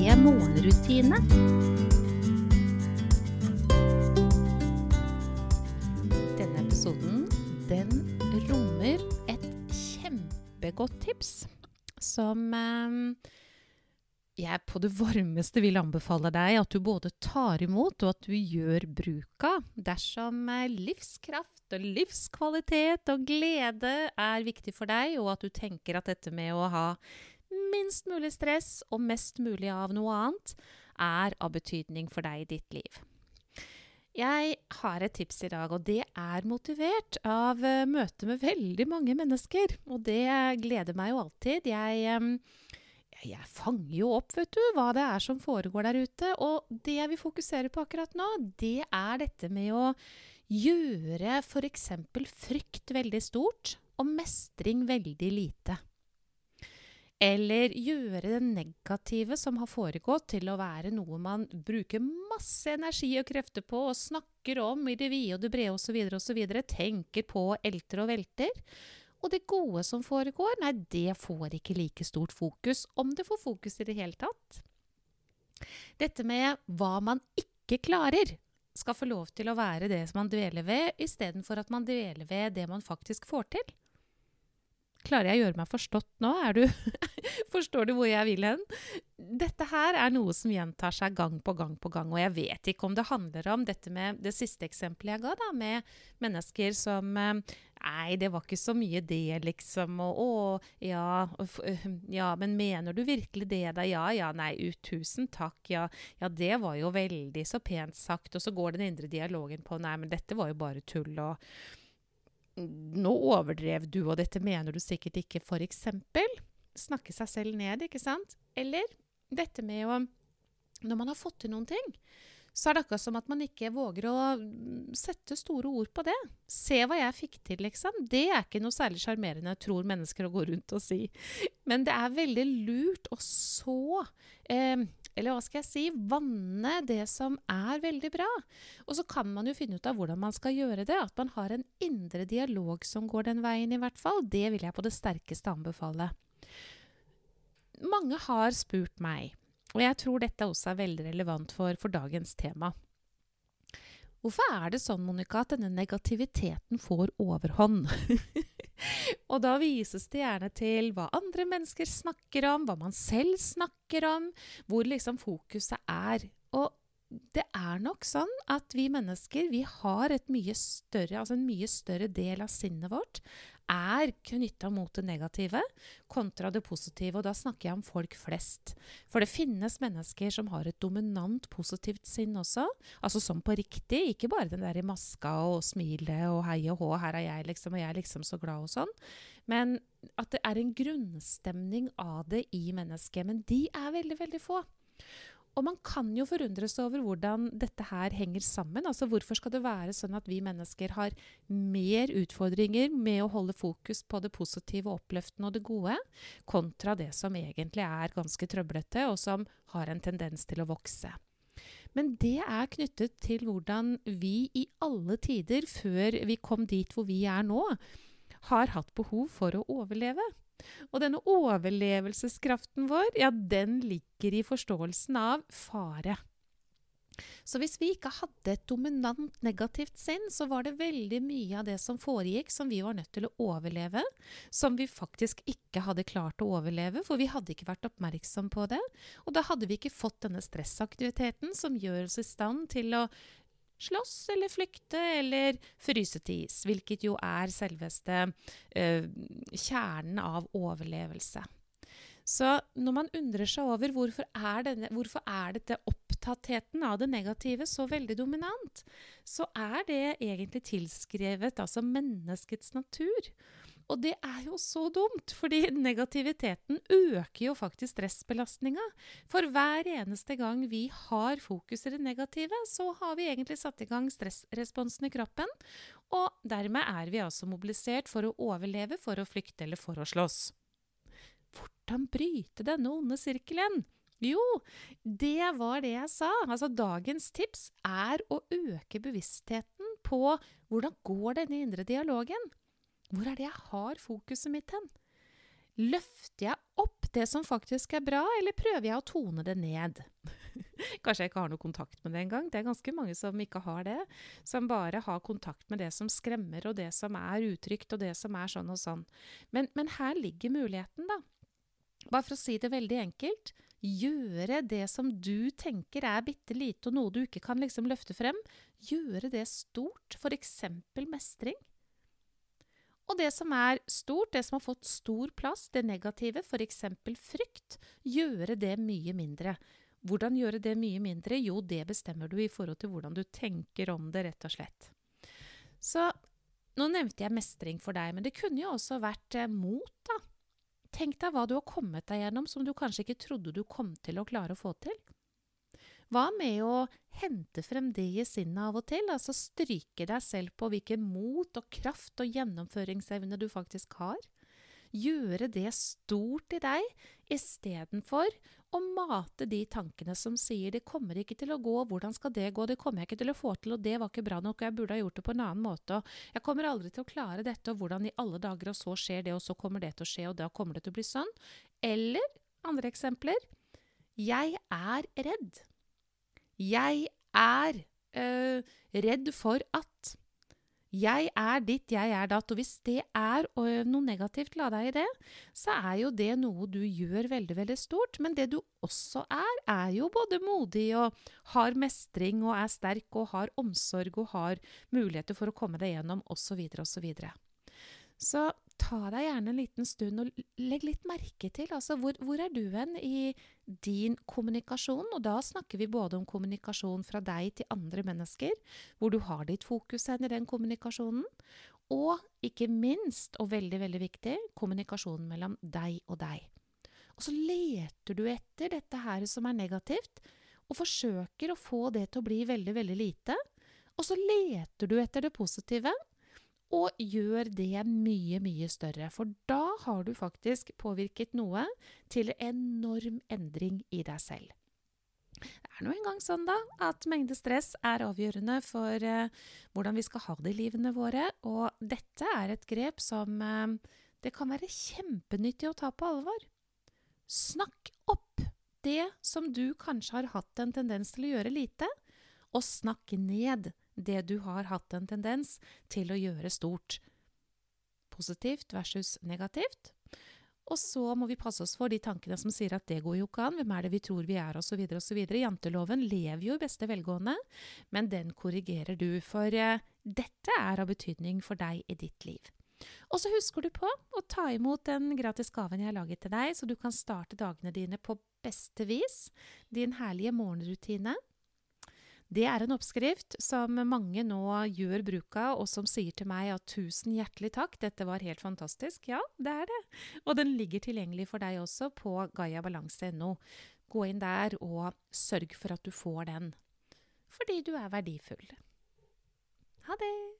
morgenrutine. Denne episoden den rommer et kjempegodt tips som eh, jeg på det varmeste vil anbefale deg at du både tar imot og at du gjør bruk av dersom eh, livskraft og livskvalitet og glede er viktig for deg, og at du tenker at dette med å ha minst mulig stress og mest mulig av noe annet er av betydning for deg i ditt liv. Jeg har et tips i dag, og det er motivert av møtet møte med veldig mange mennesker. Og det gleder meg jo alltid. Jeg, um, jeg fanger jo opp, vet du, hva det er som foregår der ute. Og det jeg vil fokusere på akkurat nå, det er dette med å gjøre f.eks. frykt veldig stort og mestring veldig lite. Eller gjøre det negative som har foregått, til å være noe man bruker masse energi og krefter på og snakker om i det vide og det brede osv. osv. Tenker på, elter og velter. Og det gode som foregår, nei, det får ikke like stort fokus, om det får fokus i det hele tatt. Dette med hva man ikke klarer, skal få lov til å være det som man dveler ved, istedenfor at man dveler ved det man faktisk får til. Klarer jeg å gjøre meg forstått nå? Du Forstår du hvor jeg vil hen? Dette her er noe som gjentar seg gang på gang på gang. Og jeg vet ikke om det handler om dette med det siste eksempelet jeg ga, da, med mennesker som Nei, det var ikke så mye det, liksom. Og å, ja, ja, men mener du virkelig det, da? Ja, ja, nei, ut, tusen takk. Ja, ja, det var jo veldig så pent sagt. Og så går den indre dialogen på Nei, men dette var jo bare tull. og nå overdrev du, og dette mener du sikkert ikke, f.eks. Snakke seg selv ned, ikke sant? Eller dette med å Når man har fått til noen ting, så er det akkurat som at man ikke våger å sette store ord på det. Se hva jeg fikk til, liksom. Det er ikke noe særlig sjarmerende, tror mennesker å gå rundt og si. Men det er veldig lurt å så eh, eller hva skal jeg si, vanne det som er veldig bra. Og så kan man jo finne ut av hvordan man skal gjøre det. At man har en indre dialog som går den veien, i hvert fall. Det vil jeg på det sterkeste anbefale. Mange har spurt meg, og jeg tror dette også er veldig relevant for, for dagens tema. Hvorfor er det sånn, Monica, at denne negativiteten får overhånd? Og da vises det gjerne til hva andre mennesker snakker om, hva man selv snakker om, hvor liksom fokuset er. Og det er nok sånn at vi mennesker vi har mye større, altså en mye større del av sinnet vårt er knytta mot det negative kontra det positive. Og da snakker jeg om folk flest. For det finnes mennesker som har et dominant positivt sinn også. Altså som på riktig. Ikke bare den der i maska og smilet og hei og hå, her er jeg liksom, og jeg er liksom så glad og sånn. Men at det er en grunnstemning av det i mennesket. Men de er veldig, veldig få. Og man kan jo forundres over hvordan dette her henger sammen. Altså Hvorfor skal det være sånn at vi mennesker har mer utfordringer med å holde fokus på det positive, oppløftende og det gode, kontra det som egentlig er ganske trøblete, og som har en tendens til å vokse. Men det er knyttet til hvordan vi i alle tider, før vi kom dit hvor vi er nå, har hatt behov for å overleve. Og denne overlevelseskraften vår, ja, den ligger i forståelsen av fare. Så hvis vi ikke hadde et dominant negativt sinn, så var det veldig mye av det som foregikk som vi var nødt til å overleve, som vi faktisk ikke hadde klart å overleve, for vi hadde ikke vært oppmerksom på det. Og da hadde vi ikke fått denne stressaktiviteten som gjør oss i stand til å slåss eller flykte eller fryse til is, hvilket jo er selveste eh, kjernen av overlevelse. Så når man undrer seg over hvorfor er, denne, hvorfor er dette opptattheten av det negative så veldig dominant, så er det egentlig tilskrevet altså menneskets natur. Og det er jo så dumt, fordi negativiteten øker jo faktisk stressbelastninga. For hver eneste gang vi har fokus i det negative, så har vi egentlig satt i gang stressresponsen i kroppen. Og dermed er vi altså mobilisert for å overleve, for å flykte eller for å slåss. Hvordan bryte denne onde sirkelen? Jo, det var det jeg sa. Altså, dagens tips er å øke bevisstheten på hvordan går denne indre dialogen. Hvor er det jeg har fokuset mitt hen? Løfter jeg opp det som faktisk er bra, eller prøver jeg å tone det ned? Kanskje jeg ikke har noe kontakt med det engang. Det er ganske mange som ikke har det. Som bare har kontakt med det som skremmer, og det som er utrygt, og det som er sånn og sånn. Men, men her ligger muligheten, da. Bare for å si det veldig enkelt. Gjøre det som du tenker er bitte lite, og noe du ikke kan liksom løfte frem. Gjøre det stort, f.eks. mestring. Og det som er stort, det som har fått stor plass, det negative, f.eks. frykt, gjøre det mye mindre. Hvordan gjøre det mye mindre? Jo, det bestemmer du i forhold til hvordan du tenker om det, rett og slett. Så nå nevnte jeg mestring for deg, men det kunne jo også vært eh, mot, da. Tenk deg hva du har kommet deg gjennom som du kanskje ikke trodde du kom til å klare å få til. Hva med å hente frem det i sinnet av og til, altså stryke deg selv på hvilken mot og kraft og gjennomføringsevne du faktisk har? Gjøre det stort i deg, istedenfor å mate de tankene som sier 'det kommer ikke til å gå', 'hvordan skal det gå', 'det kommer jeg ikke til å få til', og 'det var ikke bra nok', og 'jeg burde ha gjort det på en annen måte', og 'jeg kommer aldri til å klare dette', og 'hvordan i alle dager', og så skjer det, og så kommer det til å skje, og da kommer det til å bli sånn. Eller andre eksempler 'jeg er redd'. Jeg er øh, redd for at. Jeg er ditt, jeg er datt. Og hvis det er øh, noe negativt la deg i det, så er jo det noe du gjør veldig, veldig stort. Men det du også er, er jo både modig og har mestring og er sterk og har omsorg og har muligheter for å komme deg gjennom osv. osv. Så ta deg gjerne en liten stund og legg litt merke til altså hvor, hvor, er du hen i din kommunikasjon? Og da snakker vi både om kommunikasjon fra deg til andre mennesker, hvor du har ditt fokus hen i den kommunikasjonen, og ikke minst, og veldig, veldig viktig, kommunikasjonen mellom deg og deg. Og så leter du etter dette her som er negativt, og forsøker å få det til å bli veldig, veldig lite. Og så leter du etter det positive, og gjør det mye, mye større. For da har du faktisk påvirket noe til enorm endring i deg selv. Det er nå engang sånn da, at mengde stress er avgjørende for eh, hvordan vi skal ha det i livene våre, og dette er et grep som eh, det kan være kjempenyttig å ta på alvor. Snakk opp det som du kanskje har hatt en tendens til å gjøre lite, og snakk ned det du har hatt en tendens til å gjøre stort. Positivt versus negativt. Og så må vi passe oss for de tankene som sier at det går jo ikke an, hvem er det vi tror vi er, osv., osv. Janteloven lever jo i beste velgående, men den korrigerer du, for uh, dette er av betydning for deg i ditt liv. Og så husker du på å ta imot den gratis gaven jeg har laget til deg, så du kan starte dagene dine på beste vis. Din herlige morgenrutine. Det er en oppskrift som mange nå gjør bruk av, og som sier til meg at tusen hjertelig takk, dette var helt fantastisk. Ja, det er det. Og den ligger tilgjengelig for deg også på gaiabalanse.no. Gå inn der og sørg for at du får den. Fordi du er verdifull. Ha det!